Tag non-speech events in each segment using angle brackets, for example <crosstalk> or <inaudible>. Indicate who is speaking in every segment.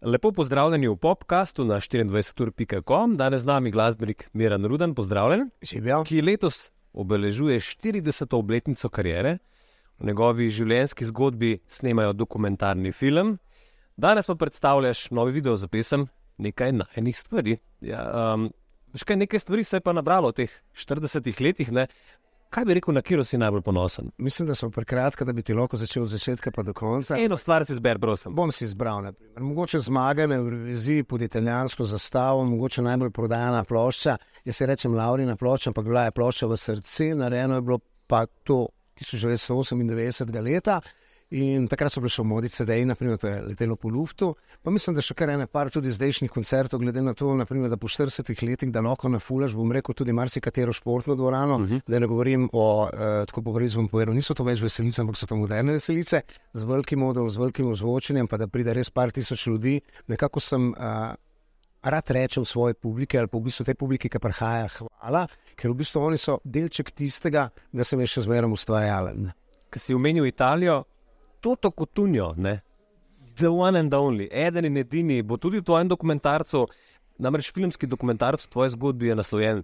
Speaker 1: Lepo pozdravljeni v podkastu na 24.com. Danes z nami glasbenik Miran Ruden, pozdravljen.
Speaker 2: Živijo.
Speaker 1: Ki letos obeležuje 40. obletnico karijere. V njegovi življenjski zgodbi snemajo dokumentarni film. Danes pa predstavljaš novi video za pesem Nekaj najnih stvari. Ja, um, kaj, nekaj stvari se je pa nabralo v teh 40 letih. Ne? Kaj bi rekel, na kjer si najbolj ponosen?
Speaker 2: Mislim, da smo prekratki, da bi ti lahko začel od začetka pa do konca.
Speaker 1: Eno stvar si zber, prosim.
Speaker 2: Bom si izbral, naprimer. mogoče zmagane v reviziji pod italijansko zastavo, mogoče najbolj prodajana plošča. Jaz se rečem Laurina plošča, ampak bila je plošča v srcu, narejeno je bilo pa to 1998. leta. In takrat so bile še v modi CD-ji, naprimer, to je letelo po luftu. Pa mislim, da še kar ene par tudi zdajšnjih koncertov, glede na to, naprimer, da po 40 letih, da lahko nafulaš, bom rekel, tudi marsikatero športno dvorano. Uh -huh. Da ne govorim o, eh, tako po vrhu, povedal, niso to več veselice, ampak so to moderne veselice, z velikim modom, z velikim ozvočenjem, pa da pride res par tisoč ljudi. Nekako sem. Eh, Rad rečem svoje publike, ali pa v bistvu te publike, ki prihaja, hvala, ker v bistvu oni so delček tistega, da sem jaz še zmeraj ustvarjalen.
Speaker 1: Ker si omenil Italijo, Toto Cotunjo, ne? The One and Only, eden in edini, bo tudi v tvojem dokumentarcu, namreč filmski dokumentarc v tvoji zgodbi je naslovljen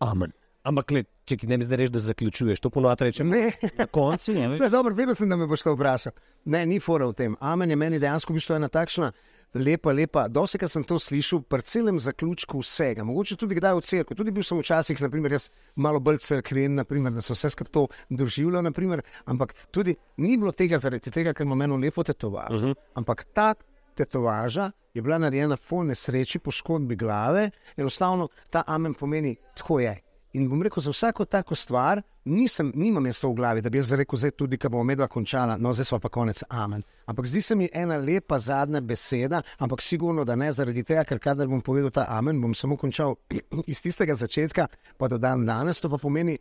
Speaker 1: Amen. Ampak, le, če ti ne bi zdaj reči, da zaključuješ, to ponovadi rečem.
Speaker 2: Ne,
Speaker 1: na koncu je.
Speaker 2: dobro, vedel sem, da me boš to vprašal. Ne, ni fora v tem. Amen je meni dejansko bistvu ena takšna lepa, lepa. Dosti, kar sem to slišal, pri celem zaključku vsega, mogoče tudi kdaj v cerkvi. Tudi bil sem včasih, naprimer, jaz malo bolj crkven, naprimer, da so vse skupaj to doživljali, naprimer, ampak tudi ni bilo tega zaradi tega, ker ima meni lepo tetovažo. Uh -huh. Ampak ta tetovaža je bila narejena po nesreči, poškodbi glave, enostavno ta amen pomeni, tako je. In bom rekel, za vsako tako stvar, nisem, nimam jaz to v glavi, da bi jaz rekel, zdaj tudi, ko bomo medva končala, no, zdaj pa konec, amen. Ampak zdi se mi ena lepa zadnja beseda, ampak sigurno, da ne zaradi tega, ker kadar bom povedal ta amen, bom samo končal <clears throat> iz tistega začetka, pa do dan danes. To pa pomeni,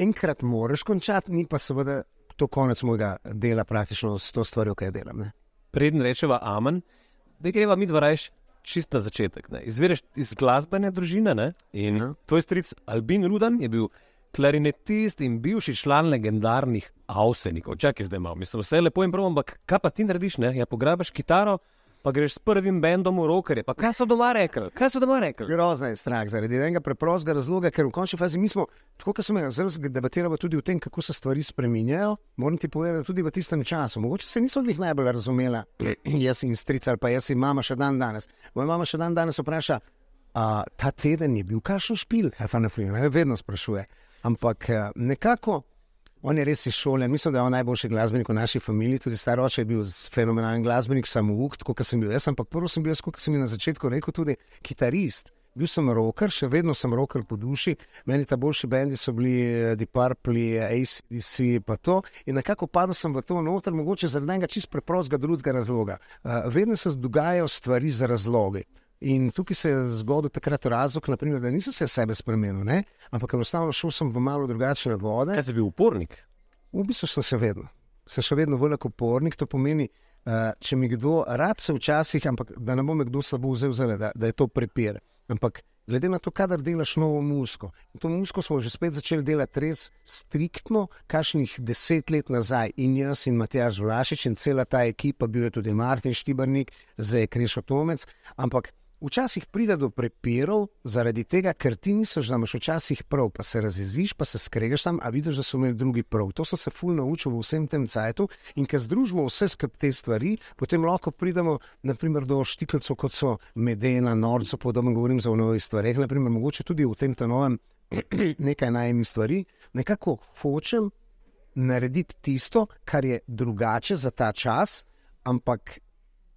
Speaker 2: enkrat moraš končati, ni pa seveda to konec mojega dela, praktično s to stvarjo, ki jo delam. Ne?
Speaker 1: Preden rečeva amen, da greva mi dva reči čist na začetek. Ne. Izvireš iz glasbene družine ne? in ja. tvoj stric Albin Rudan je bil klarinetist in bivši član legendarnih avsenikov. Čakaj, zdaj imamo, mislim, vse lepo in prav, ampak kaj pa ti narediš? Ne? Ja, pograbiš kitaro. Pa greš s prvim bendom v rokerje. Pa kaj so doma rekli? Kaj so doma rekli?
Speaker 2: Grozno je strah zaradi enega preprostega razloga, ker v končni fazi mi smo, tako kot sem jaz zelo debatiral tudi o tem, kako se stvari spremenjajo. Moram ti povedati, tudi v tistem času. Mogoče se niso jih najbolj razumela, <clears throat> jaz in strica ali pa jaz in mama še dan danes. Moja mama še dan danes vpraša, a ta teden je bil kašen špil, ja, ta ne vedno sprašuje. Ampak nekako. On je res iz šole, mislim, da je on najboljši glasbenik v naši familiji. Tudi star oče je bil fenomenalen glasbenik, samo uk, kot sem bil jaz. Ampak prvo sem bil, kot sem jim na začetku rekel, tudi kitarist. Bil sem rocker, še vedno sem rocker po duši. Meni ta boljši bendi so bili eh, Deep Purple, ACDC, pa to. In nekako padel sem v to noter, mogoče zaradi enega čist preprostega drugega razloga. Uh, vedno se dogajajo stvari za razloge. In tukaj se je zgodil takrat razlog, naprimer, da nisem se sebe spremenil, ne? ampak enostavno šel sem v malo drugačne vode.
Speaker 1: Kaj si bil upornik?
Speaker 2: V bistvu sem še vedno. Sem še vedno velik upornik. To pomeni, uh, če mi kdo rad se včasih, ampak da ne bo me kdo slabo vzel, zale, da, da je to prepir. Ampak glede na to, kadar delaš novo musko. In to musko smo že spet začeli delati res striktno, kašnih deset let nazaj. In jaz in Matjaž Vlašič in cela ta ekipa, bil je tudi Martin Štibrnik, zdaj je Krešo Tomec. Ampak Včasih pride do prepirov zaradi tega, ker ti misliš, da imaš včasih prav, pa se raziziš, pa se skregaš tam, a vidiš, da so imeli drugi prav. To sem se fulno naučil v vsem tem cajtu in ker združimo vse skupaj te stvari, potem lahko pridemo naprimer, do štikljcev, kot so medena, norco, podobno govorim za novih stvareh, naprimer, mogoče tudi v tem novem <clears throat> nekaj najemnih stvari. Nekako hočem narediti tisto, kar je drugače za ta čas, ampak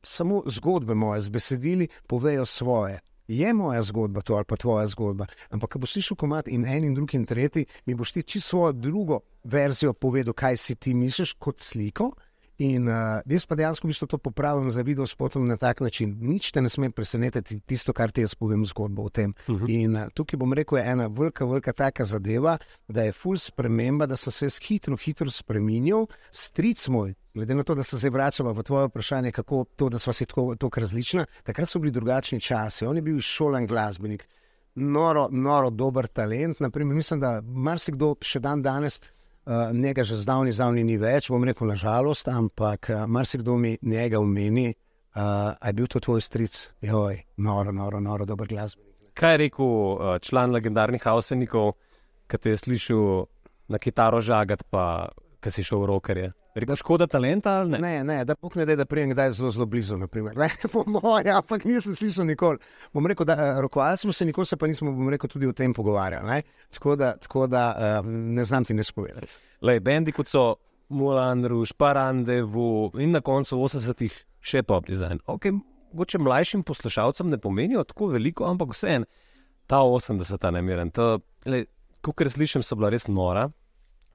Speaker 2: samo zgodbe moje z besedili povejo svoje. Je moja zgodba to ali pa tvoja zgodba. Ampak, ko boš slišal komat in en in drugi in tretji, mi boš ti čisto svojo drugo verzijo povedal, kaj si ti misliš kot sliko. In uh, jaz pa dejansko v bistvu to popravim za video spotom na tak način. Nič te ne sme presenetiti, tisto, kar ti jaz povem, zgodbo o tem. Uh mhm. -huh. In uh, tukaj bom rekel, je ena velika, velika taka zadeva, da je full sprememba, da so se hitro, hitro spremenil. Stric moj, glede na to, da se zdaj vračamo v tvoje vprašanje, kako to, da smo si tako, tako različni. Takrat so bili drugačni časi. On je bil šolan glasbenik, noro, noro dober talent. Naprimer, mislim, da marsikdo še dan danes. Uh, njega že zdavni, zdavni ni več, bom rekel, nažalost, ampak uh, marsikdo mi njega umeni Uh, a je bil to tvoj stric? Joj, noro, noro, noro, dober glasbenik.
Speaker 1: Kaj je rekel član legendarnih Hausenikov, ki te je slišal na kitaro žagati, pa ki si šel v rokerje? Rekel, škoda talenta ali ne?
Speaker 2: Ne, ne, da puk ne da, da prijem kdaj zelo, zelo blizu, naprimer. <laughs> Ne, po mojem, ampak nisem slišal nikoli. Bom rekel, da eh, rokovali smo se, nikoli se pa nismo, bom rekel, tudi o tem pogovarjali. Ne? Tako da, tako da uh, ne znam ti ne spovedati.
Speaker 1: Lej, bendi kot so Mulan, Ruž, Parandevu in na koncu 80-ih še pop design. Okay, mogoče mlajšim poslušalcem ne pomenijo tako veliko, ampak vseeno, ta 80-ta ne miren. Kot slišim, so bila res nora.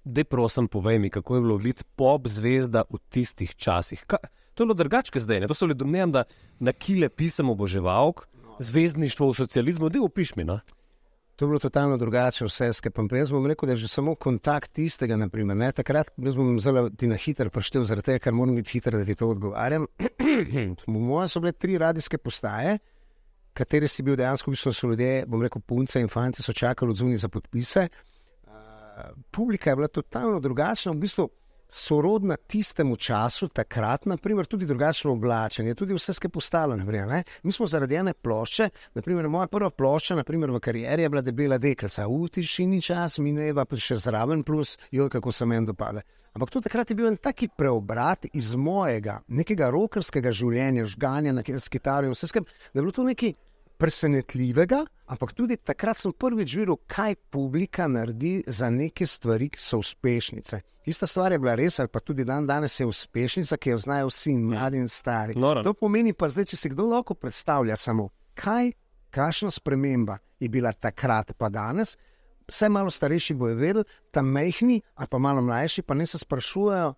Speaker 1: Dej, prosim, povej mi, kako je bilo videti pop zvezda v tistih časih. Ka, to je bilo drugače zdaj. Ne? To so ljudje, domnevam, da na kile pisamo oboževalk, zvezdništvo v socializmu, da opiš mi. No?
Speaker 2: To je bilo totalno drugače, vse skupaj. Jaz bom rekel, da je že samo kontakt tistega, naprimer, ne, takrat bom zelo ti na hitro prištel, zaradi tega, ker moram biti hiter, da ti to odgovarjam. <clears throat> Moje so bile tri radijske postaje, katere si bil dejansko, v bistvu so ljudje, bom rekel, punce in fanti so čakali od zunaj za podpise. Publika je bila totalno drugačna, v bistvu sorodna tistemu času, takrat, naprimer, tudi drugačno oblačenje, tudi vse skupaj postalo. Naprimer, Mi smo zaradi ene plošče, naprimer, moja prva plošča naprimer, v karieri je bila debela deklica, v tišini čas, mineva pa še zraven, plus jo, kako se meni dopade. Ampak to takrat je bil en taki preobrat iz mojega, nekega rokerskega življenja, žganja na kitaro in vse skupaj, da je bilo to nekaj presenetljivega, ampak tudi takrat sem prvič videl, kaj publika naredi za neke stvari, ki so uspešnice. Tista stvar je bila res, ali pa tudi dan danes je uspešnica, ki jo znajo vsi mladi in stari.
Speaker 1: Nora.
Speaker 2: To pomeni pa zdaj, če si kdo lahko predstavlja samo, kaj, kakšna sprememba je bila takrat, pa danes. Vse malo starejši bojo vedeli, tam mehni, ali pa malo mlajši, pa ne se sprašujejo,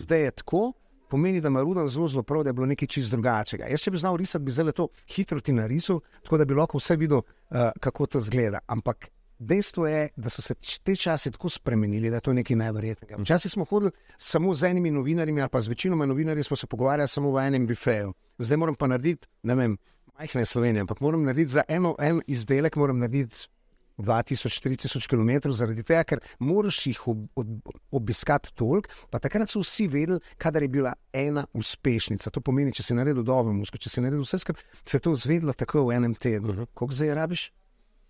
Speaker 2: zdaj je tako, pomeni, da ima Rudan zelo, zelo prav, da je bilo nekaj čist drugačnega. Jaz, če bi znal risati, bi zelo to hitro ti narisal, tako da bi lahko vse videl, uh, kako to zgleda. Ampak dejstvo je, da so se te časi tako spremenili, da je to nekaj nevrjetnega. Včasih smo hodili samo z enimi novinarji, ali pa z večino novinarjev smo se pogovarjali samo v enem bifeju. Zdaj moram pa narediti, ne vem, majhne Slovenije, ampak moram narediti za eno, en izdelek, moram narediti 2000-3000 km, zaradi tega, ker moraš jih ob, ob, obiskati toliko. Pa takrat so vsi vedeli, kadar je bila ena uspešnica. To pomeni, če si naredil dobro musko, če si naredil vse skupaj, se je to zvedlo tako v enem tednu. Uh -huh. Koliko zdaj rabiš?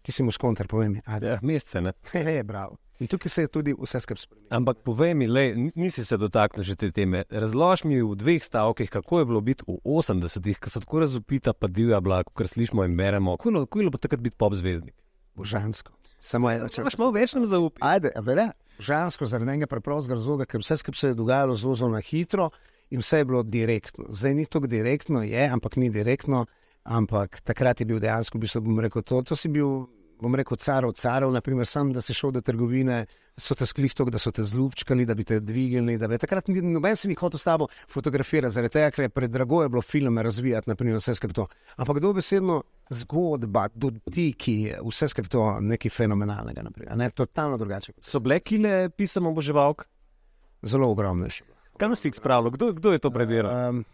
Speaker 2: Ti si mu skontar, povej mi.
Speaker 1: Ja, mesece, ne. <laughs>
Speaker 2: Je, bravo. In tukaj se je tudi vse skupaj spremenilo.
Speaker 1: Ampak povej mi, le, nisi se dotaknil že te teme. Razloži mi v dveh stavkih, kako je bilo biti v 80-ih, ko so tako razupita, pa divja bila, kot slišimo in beremo. Kako je bilo takrat biti pop zvezdnik?
Speaker 2: Božansko. Samo eno, če
Speaker 1: imaš malo več nam zaupati.
Speaker 2: Ajde, verjamem, božansko, zaradi enega preprostega razloga, ker vse skupaj se je dogajalo zelo, zelo na hitro in vse je bilo direktno. Zdaj ni to direktno, je, ampak ni direktno. Ampak takrat je bil dejansko, bi se bom rekel, to, to si bil bom rekel, carov, carov, naprimer, sam, da si šel do trgovine, so te sklihtok, da so te zlupčkali, da bi te dvignili. Bi, takrat ni noben si jih hotel s tabo fotografirati, zaradi tega, ker je predrago je bilo filme razvijati, naprimer, vse skupaj to. Ampak dobesedno zgodba, dotiki, vse skupaj to nekaj fenomenalnega, naprimer, ne, totalno drugače.
Speaker 1: So blekile, pisamo boževalk?
Speaker 2: Zelo ogromne.
Speaker 1: Kaj nas jih spravilo? Kdo, kdo je to preveril? Um,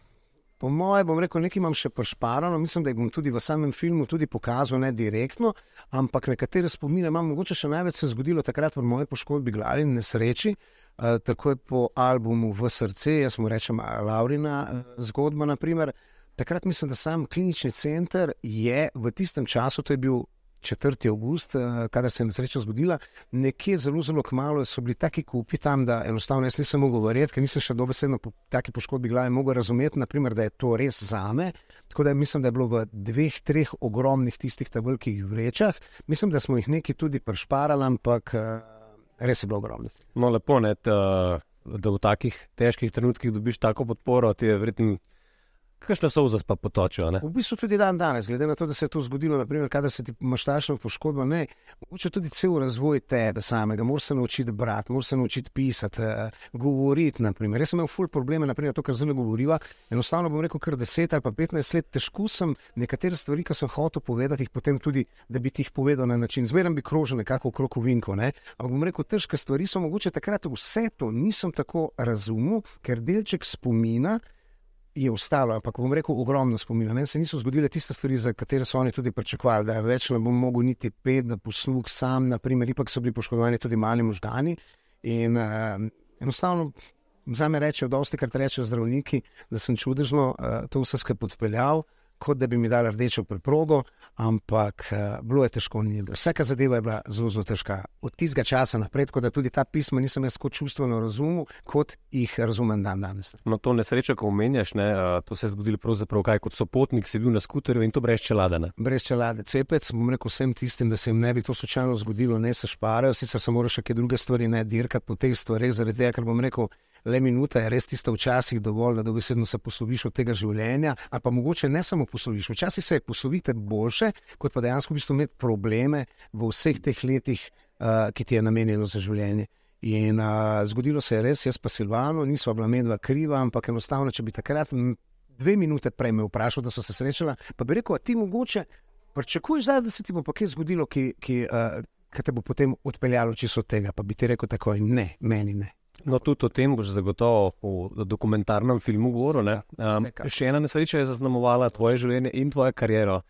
Speaker 2: Po mojem, bom rekel, nekaj imam še prešparano, mislim, da jih bom tudi v samem filmu tudi pokazal, ne direktno, ampak nekatere spomine imam, mogoče še največ se je zgodilo takrat v moji poškodbi glavi in nesreči. Uh, takoj po albumu V srce, jaz mu rečem Laurina uh, zgodba. Naprimer. Takrat mislim, da sam klinični center je v tistem času, to je bil 4. august, eh, kadar se je nesreča zgodila, nekje zelo, zelo kmalo so bili taki kupi tam, da enostavno jaz nisem mogel verjeti, ker nisem še dobesedno po taki poškodbi glave mogel razumeti, naprimer, da je to res za me. Tako da mislim, da je bilo v dveh, treh ogromnih tistih tabelkih vrečah. Mislim, da smo jih nekaj tudi prešparali, ampak eh, res je bilo ogromno.
Speaker 1: No, lepo je, da v takih težkih trenutkih dobiš tako podporo, ti je verjetno. Kakšne so vzas pa potočijo?
Speaker 2: V bistvu tudi dan danes, glede na to, da se je to zgodilo, naprimer, kadar se ti imaš tašno poškodbo, ne, mogoče tudi cel razvoj tebe samega, moraš se naučiti brati, moraš se naučiti pisati, uh, govoriti. Naprimer. Jaz sem imel ful probleme, naprimer, to, kar zelo govoriva. Enostavno bom rekel, ker 10 ali pa 15 let težko sem nekatere stvari, ki sem hotel povedati, potem tudi, da bi ti jih povedal na način. Zmeraj bi krožil nekako okrog vinko. Ne? Ampak bom rekel, težke stvari so mogoče takrat vse to nisem tako razumel, ker delček spomina je ostalo, ampak bom rekel, ogromno spomina. Meni se niso zgodile tiste stvari, za katere so oni tudi pričakovali, da več ne bom mogel niti pet, da posluh sam, naprimer, ipak so bili poškodovani tudi mali možgani. In uh, enostavno za me rečejo, dosti krat rečejo zdravniki, da sem čudežno uh, to vse skupaj podpeljal kot da bi mi dali rdečo preprogo, ampak uh, bilo je težko. Vsaka zadeva je bila zelo, zelo težka. Od tistega časa naprej, tako da tudi ta pisma nisem jaz tako čustveno razumel, kot jih razumem dan danes.
Speaker 1: No, to nesrečo, ko omenjaš, ne, uh, to se je zgodilo pravzaprav kaj kot sopotnik, si bil na skuterju in to brez čelade. Ne?
Speaker 2: Brez čelade, cepec, bom rekel vsem tistim, da se jim ne bi to slučajno zgodilo, ne se šparajo, sicer se morajo še kaj druge stvari ne dirkati po teh stvareh, zaradi tega, ker bom rekel le minuta je res tista včasih dovolj, da dobesedno se posloviš od tega življenja, ali pa mogoče ne samo posloviš. Včasih se poslovite boljše, kot pa dejansko v bistvu imeti probleme v vseh teh letih, uh, ki ti je namenjeno za življenje. In uh, zgodilo se je res, jaz pa Silvano, nisva bila medva kriva, ampak enostavno, če bi takrat dve minute prej me vprašal, da smo se srečala, pa bi rekel, ti mogoče pričakuješ, da se ti bo pa kaj zgodilo, ki, ki, uh, ki te bo potem odpeljalo čisto od tega. Pa bi ti rekel takoj, ne, meni ne.
Speaker 1: No, tudi o tem boš zagotovo v dokumentarnem filmu govoril. Um, še ena nesreča je zaznamovala tvoje življenje in tvojo kariero.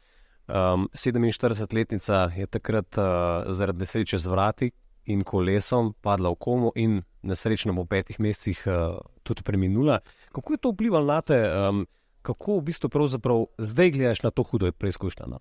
Speaker 1: Um, 47-letnica je takrat uh, zaradi nesreče z vrati in kolesom padla v komu in nesrečno v petih mesecih uh, tudi preminula. Kako je to vplivalo na te, um, kako v bistvu zdaj gledaš na to hudo preizkušnjo?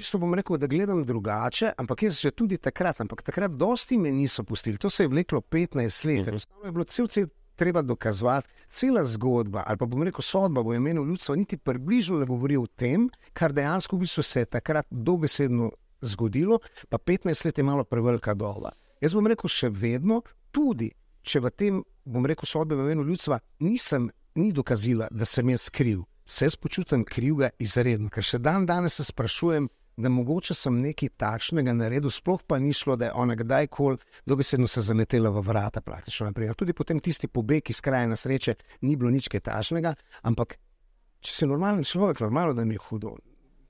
Speaker 2: Bistvu bom rekel, da gledam drugače, ampak jaz že tudi takrat, ampak takrat dosti me niso pustili. To se je vleklo 15 let. Mhm. Enostavno je bilo cel cel treba dokazovati, cela zgodba ali pa bom rekel sodba v imenu ljudstva niti približno ne govori o tem, kar dejansko v bistvu se je takrat dobesedno zgodilo, pa 15 let je malo prevelika dola. Jaz bom rekel še vedno, tudi če v tem, bom rekel, sodbe v imenu ljudstva nisem ni dokazila, da sem jaz kriv. Se jaz počutim krivega izredno, ker še dan danes se sprašujem, da mogoče sem nekaj takšnega naredil, sploh pa ni šlo, da je ona kdajkoli dobesedno se zaletela v vrata. Tudi potem tisti pobeg iz kraja na sreče ni bilo nič takšnega, ampak če si normalen človek, normalno, da mi je hudo.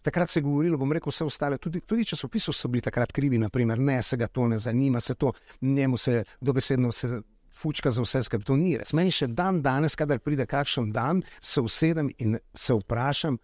Speaker 2: Takrat se je govorilo, bom rekel, vse ostale, tudi, tudi časopisi so bili takrat krivi, naprimer, ne se ga to ne zanima, se to njemu se dobesedno se. Fučka za vse, kar to ni res. Meni še dan danes, kadar pride kakšen dan, se usedem in se vprašam,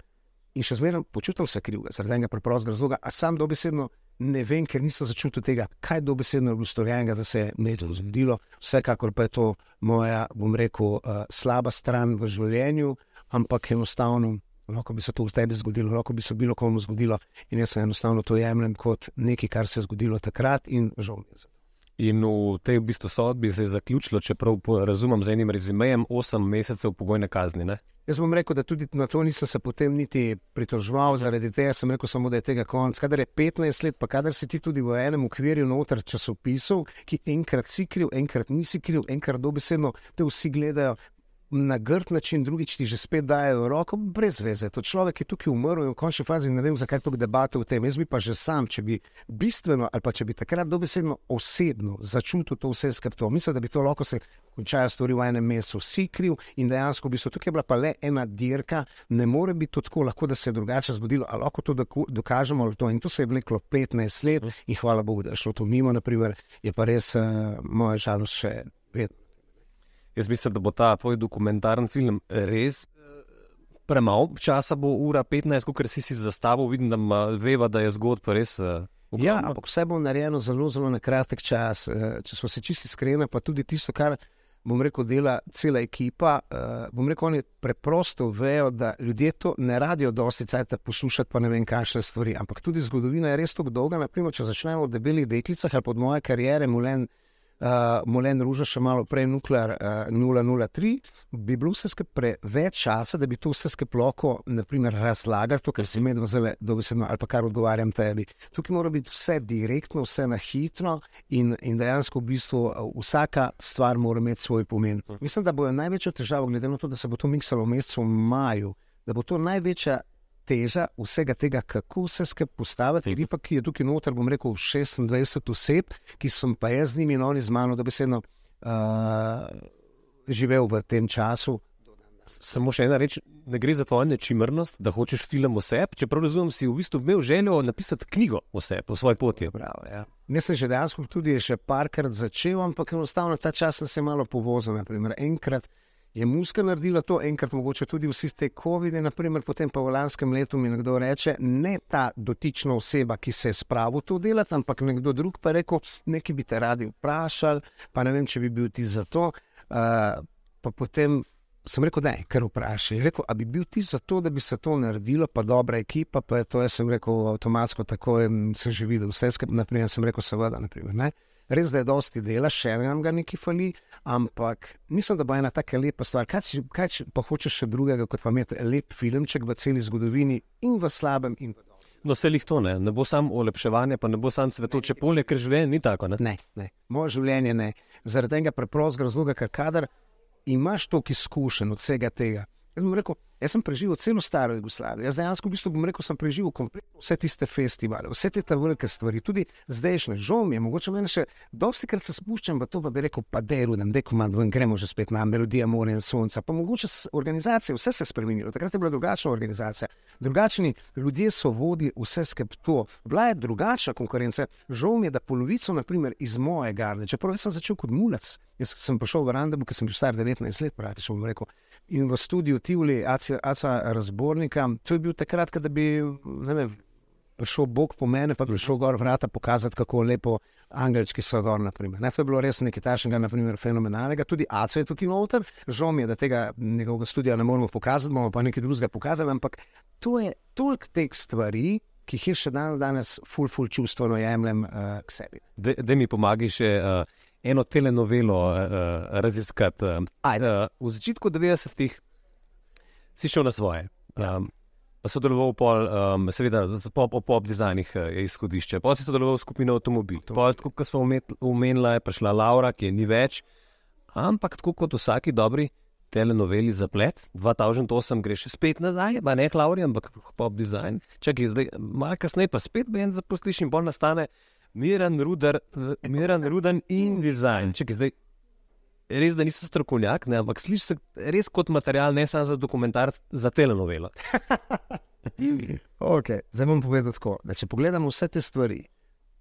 Speaker 2: in še zmeraj počutim se krivega, zaradi tega preprostega razloga, a sam dobesedno ne vem, ker nisem začutil tega, kaj dobesedno je bilo storjenega, da se je nekaj zgodilo. Vsekakor pa je to moja, bom rekel, uh, slaba stran v življenju, ampak enostavno. Lahko bi se to v tebi zgodilo, lahko bi se bilo komu zgodilo, in jaz enostavno to jemljem kot nekaj, kar se je zgodilo takrat, in žal mi je za to.
Speaker 1: In v tej v bistvu sodbi se je zaključilo, čeprav razumem z enim rezimejem, 8 mesecev pogojne kazni.
Speaker 2: Jaz bom rekel, da tudi na to nisem se potem niti pritoževal, zaradi tega sem rekel samo, da je tega konc. Kadar je 15 let, pa kadar si ti tudi v enem ukvirju noter časopisov, ki enkrat si kriv, enkrat nisi kriv, enkrat dobesedno te vsi gledajo, na grd način, drugič ti že spet dajo roko, brez veze. To človek je tukaj umrl in v končni fazi ne vem, zakaj tukaj debate o tem. Jaz bi pa že sam, če bi bistveno ali pa če bi takrat dobesedno osebno začutil to vse skrbto, mislim, da bi to lahko se končalo stvari v enem mestu, vsi kriv in dejansko bi se tukaj bila pa le ena dirka, ne more biti to tako, lahko da se je drugače zgodilo, ali lahko to dokažemo. To. In to se je vleklo 15 let in hvala Bogu, da je šlo to mimo, naprimer, je pa res uh, moja žalost še vedno.
Speaker 1: Jaz mislim, da bo ta tvoj dokumentarni film res eh, premalo časa, bo ura 15, kot si si zastavil. Vidim, da veva, da je zgodba res. Uh,
Speaker 2: ja, ampak vse bo narejeno zelo, zelo na kratek čas. Uh, če smo se čisti iskreni, pa tudi tisto, kar bom rekel, dela cela ekipa. Bom rekel, oni preprosto vejo, da ljudje to ne radijo, dosti cajt poslušati, pa ne vem, kakšne stvari. Ampak tudi zgodovina je res tako dolga. Naprimer, če začnemo v debelih deklicah ali pod moje karijere, mulen uh, Molen Ruža, še malo prej Nuklear uh, 003, bi bilo vse skupaj preveč časa, da bi to vse skupaj lahko razlagal, to, kar si med vzele, dobesedno, ali pa kar odgovarjam tebi. Tukaj mora biti vse direktno, vse na hitro in, in dejansko v bistvu vsaka stvar mora imeti svoj pomen. Mislim, da bo največja težava, glede na to, da se bo to miksalo v mesecu maju, da bo to največja teža vsega tega, kako se skupaj postaviti. Ripa, ki je tukaj noter, bom rekel, 26 oseb, ki sem pa jaz z njimi in oni z mano, da bi se eno uh, živel v tem času.
Speaker 1: Samo še ena reč, ne gre za tvojo nečimrnost, da hočeš film o sebi. Čeprav razumem, si v bistvu imel željo napisati knjigo o sebi, po svoji poti.
Speaker 2: Prav, ja. Ne sem že dejansko tudi še parkrat začel, ampak enostavno ta čas sem se malo povozil. Naprimer, enkrat je muska naredila to, enkrat mogoče tudi vsi te COVID-e, naprimer, potem pa v lanskem letu mi nekdo reče, ne ta dotična oseba, ki se je spravil to delati, ampak nekdo drug pa rekel, nekaj bi te radi vprašali, pa ne vem, če bi bil ti za to. Uh, pa potem sem rekel, da je kar vprašaj. Rekel, a bi bil ti za to, da bi se to naredilo, pa dobra ekipa, pa je to, jaz sem rekel, avtomatsko tako in se že videl, vse naprimer, sem rekel, seveda, naprimer, ne. Res, da je dosti dela, še nam ga nekaj fali, ampak mislim, da bo ena tako lepa stvar. Kaj, če- kaj če pa hočeš še drugega, kot pa imeti lep filmček v celi zgodovini in v slabem, in v dobrem?
Speaker 1: No, se jih to ne, ne bo samo olepševanje, pa ne bo samo cvetoče polje, ker življenje ni tako. Ne?
Speaker 2: Ne, ne. Moje življenje ne. Zaradi tega preprostega razloga, ker kadar imaš toliko izkušenj od vsega tega. Jaz, bom rekel, jaz sem preživel celo staro Jugoslavijo. Jaz dejansko v bistvu, bom rekel, sem preživel vse tiste festivale, vse te velike stvari, tudi zdajšnje. Žal mi je, mogoče meni še dosti krat se spuščam v to, pa bi rekel, pa deru, da ne komand, ven gremo že spet na melodija morja in sonca. Pa mogoče organizacije, vse se je spremenilo. Takrat je bila drugačna organizacija, drugačni ljudje so vodili vse skupaj to. Bila je drugačna konkurenca. Žal mi je, da polovico, naprimer, iz moje garde, čeprav sem začel kot mulec. Jaz sem prišel v Randabu, ker sem bil star 19 let, praktično bom rekel. In v studiu Tivoli, Aca, Aca razbornika, to je bil takrat, da bi vem, prišel Bog po mene, pa bi šel gor vrata pokazati, kako lepo angelčki so gor. Naprimer. Ne, to je bilo res nekaj takšnega, naprimer, fenomenalnega. Tudi Aca je tukaj noter, žal mi je, da tega njegovega studia ne moremo pokazati, bomo pa nekaj drugega pokazali, ampak to je toliko teh stvari. Ki jih še dan danes, ful, ful, čustveno jemljem uh, k sebi.
Speaker 1: Da mi pomagaš še uh, eno telenovelo uh, raziskati. Uh, uh, v začetku 90-ih si šel na svoje. Um, sodeloval pol, um, seveda, z pop, o pop dizajnih je izhodišče. Potem si sodeloval v skupini Automobil. Tako kot smo omenila, je prišla Laura, ki je ni več. Ampak tako kot vsaki dobri telenoveli zaplet, 2008 greš spet nazaj, pa ne Lauri, ampak pop dizajn. Čakaj, zdaj, malo kasneje pa spet ben zaposliš in bolj nastane miren, rudar, eh, miren, ruden in dizajn. Čakaj, zdaj, res, da nisem strokovnjak, ne, ampak slišiš res kot material, ne samo za dokumentar, za telenovelo. <laughs>
Speaker 2: Okay. Zdaj bom povedal tako, da če pogledamo vse te stvari,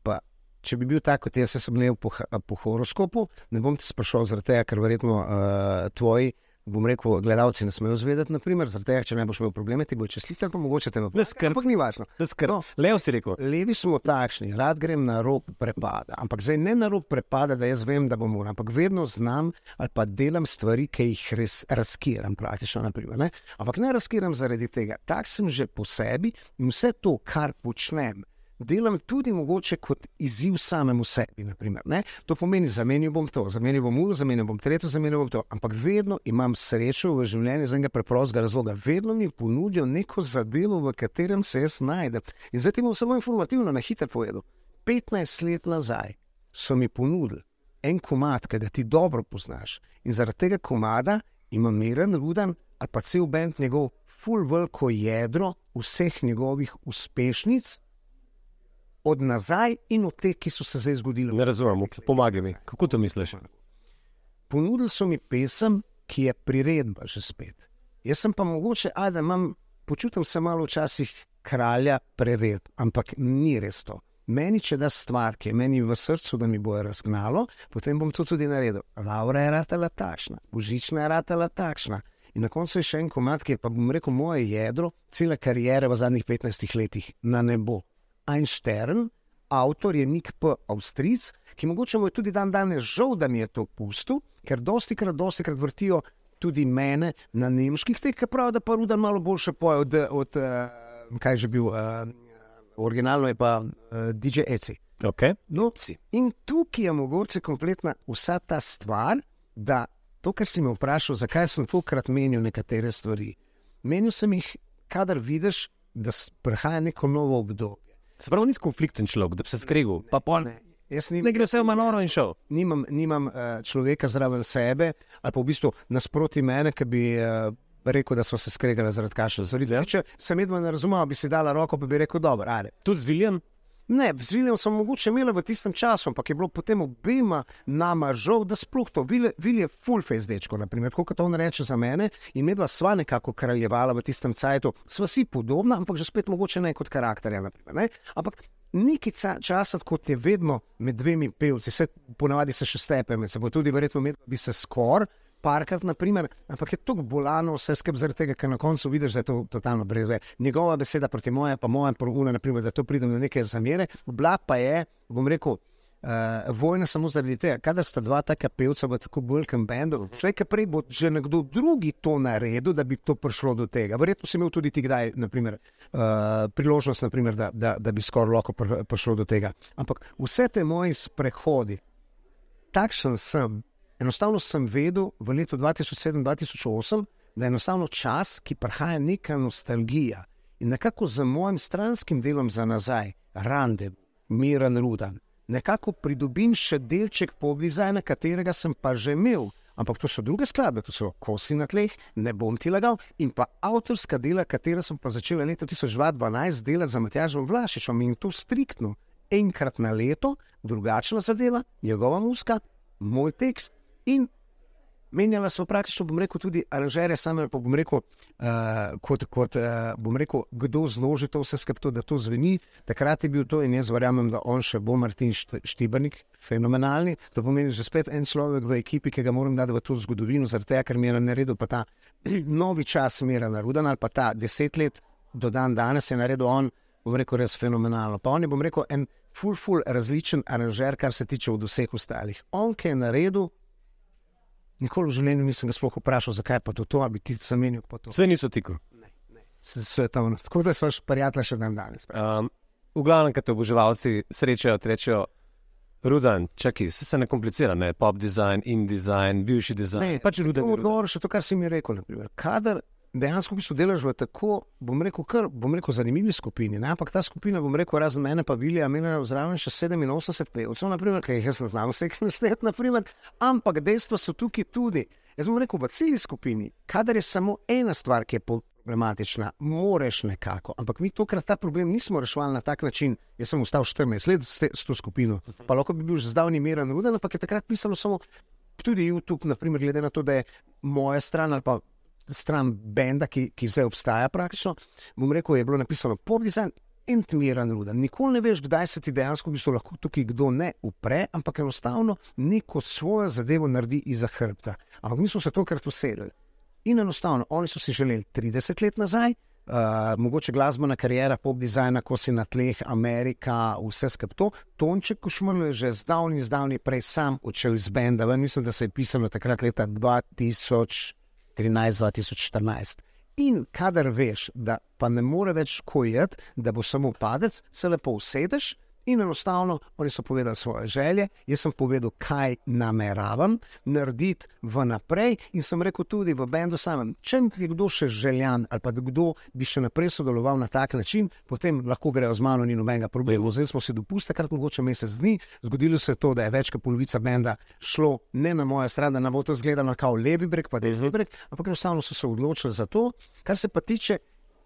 Speaker 2: pa če bi bil tako, kot jaz jaz sem imel po, po horoskopu, ne bom te sprašal, zaradi tega, ker verjetno uh, tvoji. Bom rekel, gledalci ne smejo zvedeti, naprimer, zaradi tega, če ne boš imel probleme, ti bo čestitati, pa mogoče te bo. Ampak ni važno. No.
Speaker 1: Leo si rekel,
Speaker 2: Levi smo takšni, rad grem na rob prepada. Ampak zdaj ne na rob prepada, da jaz vem, da bom moral, ampak vedno znam ali pa delam stvari, ki jih res razkiram, praktično. Naprimer, ne? Ampak ne razkiram zaradi tega. Tak sem že po sebi in vse to, kar počnem. Delam tudi mogoče kot izziv samemu sebi. Naprimer, ne? to pomeni, zamenil bom to, zamenil bom uro, zamenil bom tretjo, zamenil bom to. Ampak vedno imam srečo v življenju iz enega preprostega razloga. Vedno mi ponudijo neko zadevo, v katerem se jaz najdem. In zdaj ti bom samo informativno na hitro povedal. 15 let nazaj so mi ponudili en komat, ki ga ti dobro poznaš. In zaradi tega komada ima miren, ruden ali pa cel bend njegov, full veliko jedro vseh njegovih uspešnic. Od nazaj in od teh, ki so se zdaj zgodile.
Speaker 1: ne razumem, pomagaj mi. Kako to misliš?
Speaker 2: Ponudili so mi pesem, ki je priredba že spet. Jaz sem pa mogoče, a da imam, počutim se malo včasih kralja prered, ampak ni res to. Meni, če da stvar, ki je meni v srcu, da mi bo razgnalo, potem bom to tudi naredil. Laura je ratala takšna, božična je ratala takšna. In na koncu je še en komat, ki je pa bom rekel moje jedro, cele karijere v zadnjih 15 letih na nebo. Einstein, avtor je Nik P. Avstric, ki mogoče mu je tudi dan danes žal, da mi je to pustil, ker dosti krat, dosti krat vrtijo tudi mene na nemških teh, ki pravijo, da pa ruda malo boljše poje od, od uh, kaj že bil, uh, originalno je pa uh, DJ Eci.
Speaker 1: Okay.
Speaker 2: Noci. In tukaj je mogoče kompletna vsa ta stvar, da to, kar si me vprašal, zakaj sem tokrat menil nekatere stvari. Menil sem jih, kadar vidiš, da prihaja neko novo obdobje.
Speaker 1: Se pravi, nisi konflikten človek, da bi se skregal, pa pol.
Speaker 2: Ne, jaz nim,
Speaker 1: Ne gre vse v manoro in šel.
Speaker 2: nimam, nimam uh, človeka zraven sebe, ali pa v bistvu nasproti mene, ki bi uh, rekel, da smo se skregali zaradi stvari.
Speaker 1: Ja.
Speaker 2: Če sem medved ne razumel, bi si dala roko, pa bi rekel, dobro, ajde.
Speaker 1: Tudi z Viljem,
Speaker 2: Ne, z Viljem sem mogoče imela v tistem času, ampak je bilo potem obema nama žal, da sploh to. Vil je full face dečko, naprimer, kot on reče za mene. In medva sva nekako kraljevala v tistem cajtu. Sva si podobna, ampak že spet mogoče ne kot karakterja. Naprimer, ne? Ampak nekaj ca- časa, kot je vedno med dvemi pevci, se ponavadi se še stepe med seboj, tudi verjetno med bi se skoraj. Parkrat, naprimer, ampak je tako bolano vse skupaj zaradi tega, ker na koncu vidiš, da je to totalno brez veze. Njegova beseda proti moje, pa moja pruna, naprimer, da to pride do neke zamere. Bila pa je, bom rekel, uh, vojna samo zaradi tega, kadar sta dva taka pevca v tako velikem bendu, slej kaj prej bo že nekdo drugi to naredil, da bi to prišlo do tega. Verjetno si imel tudi ti kdaj naprimer, uh, priložnost, naprimer, da, da, da bi skoraj lahko pr prišlo do tega. Ampak vse te moje sprehodi, takšen sem. Enostavno sem vedel v letu 2007-2008, da je enostavno čas, ki prihaja neka nostalgija. In nekako z mojim stranskim delom za nazaj, rande, miren, rudan, nekako pridobim še delček podizajna, katerega sem pa že imel. Ampak to so druge skladbe, to so kosi na tleh, ne bom ti lagal. In pa avtorska dela, katera sem pa začela leta 2012 delati za Matjažom Vlašičem in to striktno, enkrat na leto, drugačna zadeva, njegova muska, moj tekst in menjala smo praktično, bom rekel, tudi aranžere, samo pa bom rekel, uh, kot, kot uh, bom rekel, kdo zloži to vse skupaj, da to zveni. Takrat je bil to in jaz verjamem, da on še bo Martin Štibrnik, fenomenalni. To pomeni, že spet en človek v ekipi, ki ga moram dati v to zgodovino, zaradi tega, ker mi je naredil pa ta <clears throat> novi čas, Mira Narudan ali pa ta deset let do dan danes je naredil on, bom rekel, res fenomenalno. Pa on je, bom rekel, en full, full različen aranžer, kar se tiče od vseh ostalih. On, ki je naredil Nikoli v življenju nisem ga sploh vprašal, zakaj pa to, to ali ti sem menil.
Speaker 1: Vse niso tiko.
Speaker 2: Svetovno. Tako da so prijatelji še dan danes.
Speaker 1: Um, v glavnem, kad te oboževalci srečajo, rečejo, Rudan, čakaj, se, se ne komplicira, ne pop design, in design, bivši design.
Speaker 2: Ne, pač Rudan. Odgovor še to, kar si mi rekel. Naprimer. Kadar dejansko v bistvu delaš v tako, bom rekel, kar, bom rekel, zanimivi skupini. Ne? Ampak ta skupina, bom rekel, razen mene, pa Vilija, imela zraven še 87 pevcev, naprimer, kaj jaz ne znam, vse <laughs> naprimer. Ampak dejstva so tukaj tudi. Jaz bom rekel, v celi skupini, kadar je samo ena stvar, ki je problematična, moraš nekako. Ampak mi tokrat ta problem nismo reševali na tak način. Jaz sem ustal 14 let s, te, s to skupino, pa lahko bi bil že zdavni miren, ruden, ampak je takrat pisalo samo. Tudi YouTube, naprimer, glede na to, da je moja stran ali pa stran benda, ki, ki zdaj obstaja praktično. Bom rekel, je bilo napisano pop design in tmiran ruden. Nikoli ne veš, kdaj se ti dejansko v bistvu lahko tukaj kdo ne upre, ampak enostavno neko svojo zadevo naredi iza hrbta. Ampak mi smo se tokrat usedeli. In enostavno, oni so si želeli 30 let nazaj, uh, mogoče glasbena karijera, pop dizajna, ko si na tleh, Amerika, vse skupaj to. Tonček Košmrl je že zdavni, zdavni prej sam odšel iz benda. Mislim, da se je pisalo takrat leta 2000. 2013-2014. In kadar veš, da pa ne more več kojeti, da bo samo padec, se lepo usedeš In enostavno, oni so povedali svoje želje, jaz sem povedal, kaj nameravam narediti vnaprej. In sem rekel tudi v Bendu samem, če je kdo še željan ali pa kdo bi še naprej sodeloval na tak način, potem lahko grejo z mano, ni nobenega problema. Zdaj smo si dopustili, kar mogoče mesec dni, zgodilo se je to, da je več kot polovica Benda šlo ne na mojo stran, da ne bo to izgledalo kot levi breg, pa desni breg, ampak enostavno so se odločili za to. Kar se pa tiče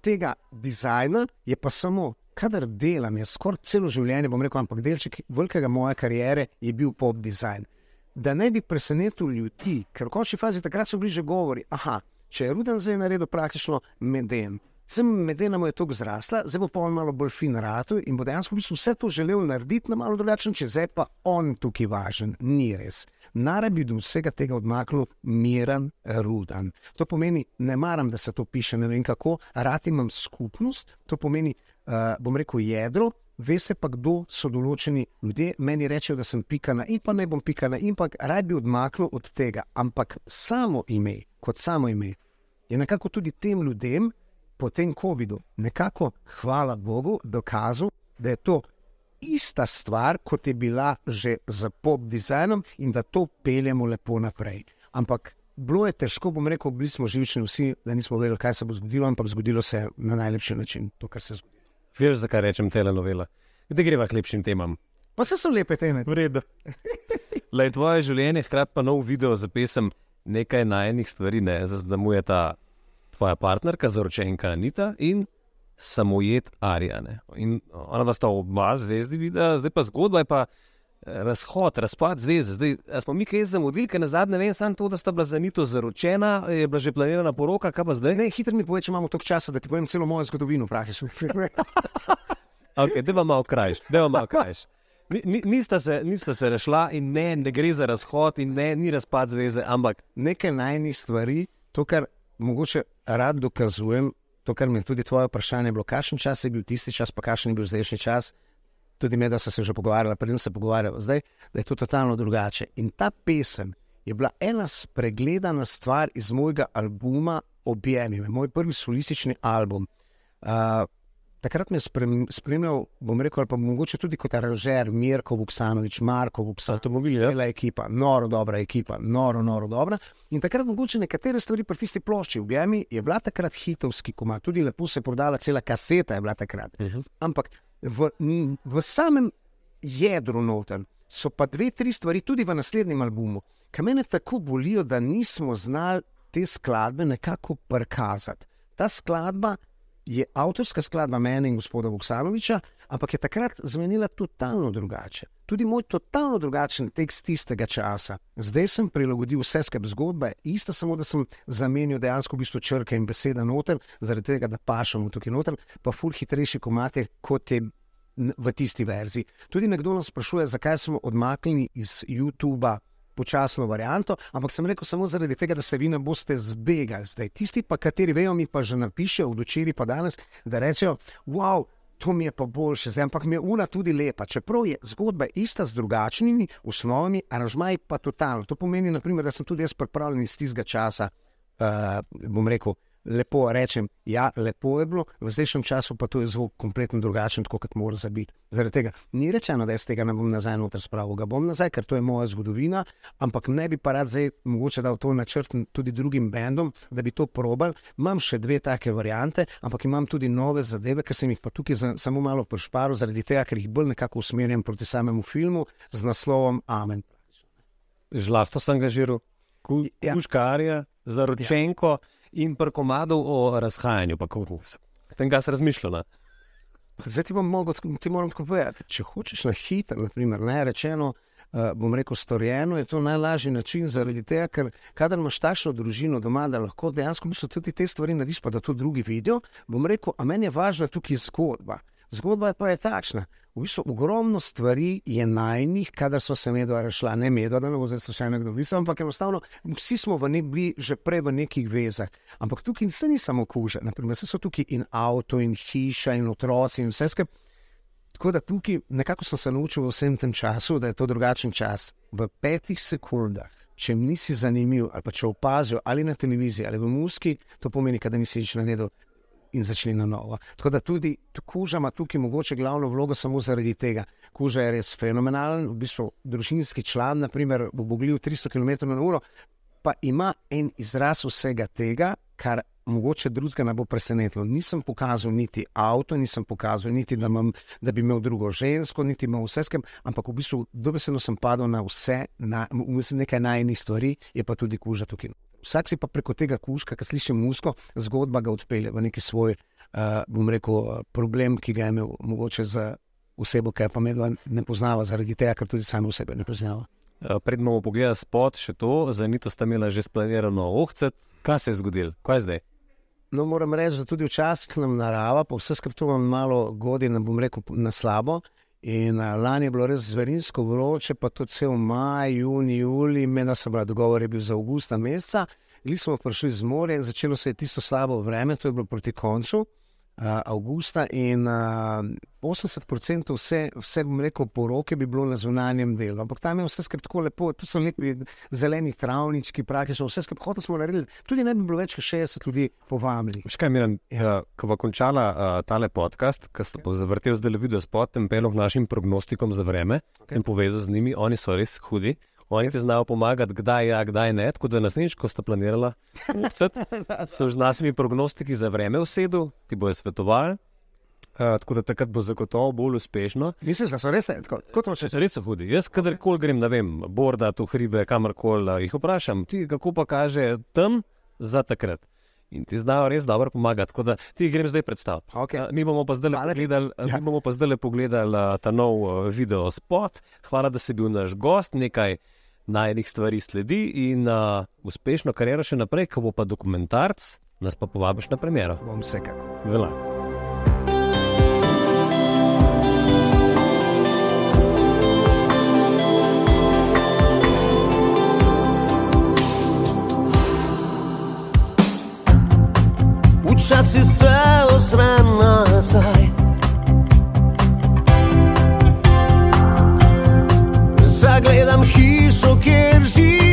Speaker 2: tega dizajna, je pa samo kadar delam, jaz skoraj celo življenje, bom rekel, ampak delček velikega moje kariere je bil pop design. Da ne bi presenetil ljudi, ker v končni fazi takrat so bili že govori, aha, če je Ruden zdaj naredil praktično meden. Sem medena mu je tako zrasla, zdaj bo pa on malo bolj fin ratu in bo dejansko v bistvu vse to želel narediti na malo drugačen, če zdaj pa on tukaj važen. Ni res. Nare bi do vsega tega odmaknil miren, rudan. To pomeni, ne maram, da se to piše, ne vem kako, rad imam skupnost, to pomeni, uh, bom rekel, jedro, ve se pa, kdo so določeni ljudje. Meni rečejo, da sem pika na in pa ne bom pika na in pa raj bi odmaknil od tega. Ampak samo ime, kot samo ime, je nekako tudi tem ljudem po tem COVID-u, nekako, hvala Bogu, dokazal, da je to. Ista stvar, kot je bila že za pop dizajnom, in da to peljemo lepo naprej. Ampak bilo je težko, bom rekel, bili smo živčni vsi, da nismo vedeli, kaj se bo zgodilo, ampak zgodilo se je na najlepši način, to, kar se je zgodilo.
Speaker 1: Veš, zakaj rečem telenovela? Kde greva k lepšim temam?
Speaker 2: Pa se so lepe teme.
Speaker 1: V redu. <laughs> Le tvoje življenje, hkrati pa nov video za pesem nekaj najenih stvari, ne zaznamuje ta tvoja partnerka, zaročenka Anita in samojet Arijane. In ona vas ta oba zvezdi vidi, zdaj pa zgodba je pa razhod, razpad zveze. Zdaj smo mi kaj zamudili, ker na zadnje vem samo to, da sta bila za nito zaročena, je bila že planirana poroka, kaj pa zdaj?
Speaker 2: Ne, hitro mi povej, če imamo toliko časa, da ti povem celo mojo zgodovino, praktično.
Speaker 1: ok, da vam malo krajš, da vam malo krajš. Nista se, nista se rešila in ne, ne gre za razhod in ne, ni razpad zveze, ampak.
Speaker 2: Nekaj najnižjih stvari, to, kar mogoče rad dokazujem, to, kar mi je tudi tvoje vprašanje bilo, kakšen čas je bil tisti čas, pa kakšen je bil zdajšnji čas tudi me, da so se že pogovarjali, preden se pogovarjamo zdaj, da je to totalno drugače. In ta pesem je bila ena spregledana stvar iz mojega albuma Objemi, moj prvi solistični album. Uh, takrat me je spremljal, bom rekel, pa mogoče tudi kot aranžer, Mirko Vuksanovič, Marko Vuksanovič, avtomobil, cela ekipa, noro dobra ekipa, noro, noro dobra. In takrat mogoče nekatere stvari pri tisti plošči, Objemi, je bila takrat hitovski koma, tudi lepo se je prodala, cela kaseta je bila takrat. Uh -huh. Ampak v, v samem jedru noter so pa dve, tri stvari, tudi v naslednjem albumu, ki me tako bolijo, da nismo znali te skladbe nekako prikazati. Ta skladba je avtorska skladba mene in gospoda Vuksanoviča, ampak je takrat zmenila totalno drugače. Tudi moj totalno drugačen tekst tistega časa. Zdaj sem prilagodil vse skrb zgodbe, isto samo da sem zamenil dejansko v bistvu črke in besede noter, zaradi tega, da pašemo tukaj noter, pa ful hitrejši komate kot je. V tisti verziji. Tudi nekdo nas sprašuje, zakaj smo odmaknili iz YouTuba počasno varianto, ampak sem rekel samo zaradi tega, da se vi ne boste zbegali. Zdaj, tisti, pa, kateri vejo, mi pa že napišejo, vdočeri pa danes, da rečejo, wow. To mi je pa boljše, zdaj, ampak mi je ura tudi lepa. Čeprav je zgodba ista z drugačnimi osnovami, aranžmaji pa totalno. To pomeni, naprimer, da sem tudi jaz pripravljen iz tistega časa, uh, bom rekel, lepo rečem, ja, lepo je bilo, v zdajšnjem času pa to je zvok kompletno drugačen, kot mora biti. Zaradi tega ni rečeno, da jaz tega ne bom nazaj noter spravil, ga bom nazaj, ker to je moja zgodovina, ampak ne bi pa rad zdaj mogoče dal to načrt tudi drugim bendom, da bi to probal. Imam še dve take variante, ampak imam tudi nove zadeve, ki sem jih pa tukaj za, samo malo prešparil, zaradi tega, ker jih bolj nekako usmerjam proti samemu filmu z naslovom Amen.
Speaker 1: Žlahto sem angažiral, kuškarja, ja. zaročenko. Ja in pri komadu o razhajanju, pa kako se s tem gas razmišljala.
Speaker 2: Zdaj ti, mogo, ti moram tako povedati, če hočeš na hiter, naprimer, ne rečeno, uh, bom rekel, storjeno, je to najlažji način, zaradi tega, ker kadar imaš takšno družino doma, da lahko dejansko tudi te stvari narediš, pa da to drugi vidijo, bom rekel, a meni je važna tukaj zgodba. Zgodba pa je takšna. V bistvu ogromno stvari je najnih, kadar so se medvard rešila, ne medvard, da ne bo zdaj še nekdo videl, ampak enostavno vsi smo ne, bili že prej v nekih vezah. Ampak tukaj se ni samo kuža, naprimer, so tukaj in avto, in hiša, in otroci, in vse skupaj. Tako da tukaj nekako sem se naučil v vsem tem času, da je to drugačen čas. V petih sekundah, če mi nisi zanimiv, ali pa če opazijo ali na televiziji ali v muski, to pomeni, da nisi več naredil in začeli na novo. Tako da tudi kuža ima tukaj mogoče glavno vlogo samo zaradi tega. Kuža je res fenomenalen, v bistvu družinski član, naprimer, bo bogljiv 300 km/h, pa ima en izraz vsega tega, kar mogoče drugega ne bo presenetilo. Nisem pokazal niti avto, nisem pokazal niti, da, imam, da bi imel drugo žensko, niti imel vse skem, ampak v bistvu dobesedno sem padel na vse, na, nekaj najnih stvari, je pa tudi kuža tukaj. Vsak si pa preko tega kuška, ki sliši musko, zgodba ga odpelje v neki svoj, uh, bom rekel, problem, ki ga je imel mogoče za osebo, ki je pa medva ne poznava, zaradi tega, ker tudi sami osebe ne poznava.
Speaker 1: Predtem bomo pogledali spot, še to, za nito sta imela že splanirano ohcet. Kaj se je zgodilo, kaj je zdaj?
Speaker 2: No, moram reči, da tudi včasih nam narava, pa vse skupaj to imam malo godina, bom rekel, na slabo. In lani je bilo res zverinsko vroče, pa tudi cel maj, juni, juli, meni so bili dogovori bil za avgusta meseca. Mi smo prišli z morja in začelo se je tisto slabo vreme, to je bilo proti koncu avgusta. In uh, 80% vse, vse, bom rekel, poroke bi bilo na zunanjem delu. Ampak tam je vse skupaj tako lepo, tu so lepi zeleni travnički, praktično vse skupaj hotel smo narediti. Tudi ne bi bilo več kot 60 ljudi povabili.
Speaker 1: Škaj, Miran, ja, ko bo končala uh, tale podcast, ki ste pa zavrtel zdaj le video spot, tem pelom našim prognostikom za vreme okay. in povezal z njimi, oni so res hudi. Oni ti znajo pomagati, kdaj je, ja, kdaj ne. Tako da naslednjič, ko ste planirali, <laughs> so z našimi prognostiki za vreme v sedu, ti bojo svetovali. Uh, tako da takrat bo zagotovo bolj uspešno.
Speaker 2: Misliš, da so res tako? Kot
Speaker 1: če so res hudi. Jaz, kadarkoli grem, ne vem, borda, tu hribe, kamorkoli, jih vprašam, ti kako pa kaže tam za takrat. In ti znajo res dobro pomagati. Tako da ti grem zdaj predstaviti.
Speaker 2: Okay.
Speaker 1: Mi bomo pa zdaj pogledali, ja. bomo pa zdaj pogledali uh, ta nov uh, video spot. Hvala, da si bil naš gost. Nekaj najnih stvari sledi in uh, uspešno kariero še naprej, ko bo pa dokumentarc, nas pa povabiš na premjero.
Speaker 2: Bom vsekakor.
Speaker 1: Vela.
Speaker 3: Včasih se ozrem nazaj Εγώ είμαι γύσσο, κέρσι.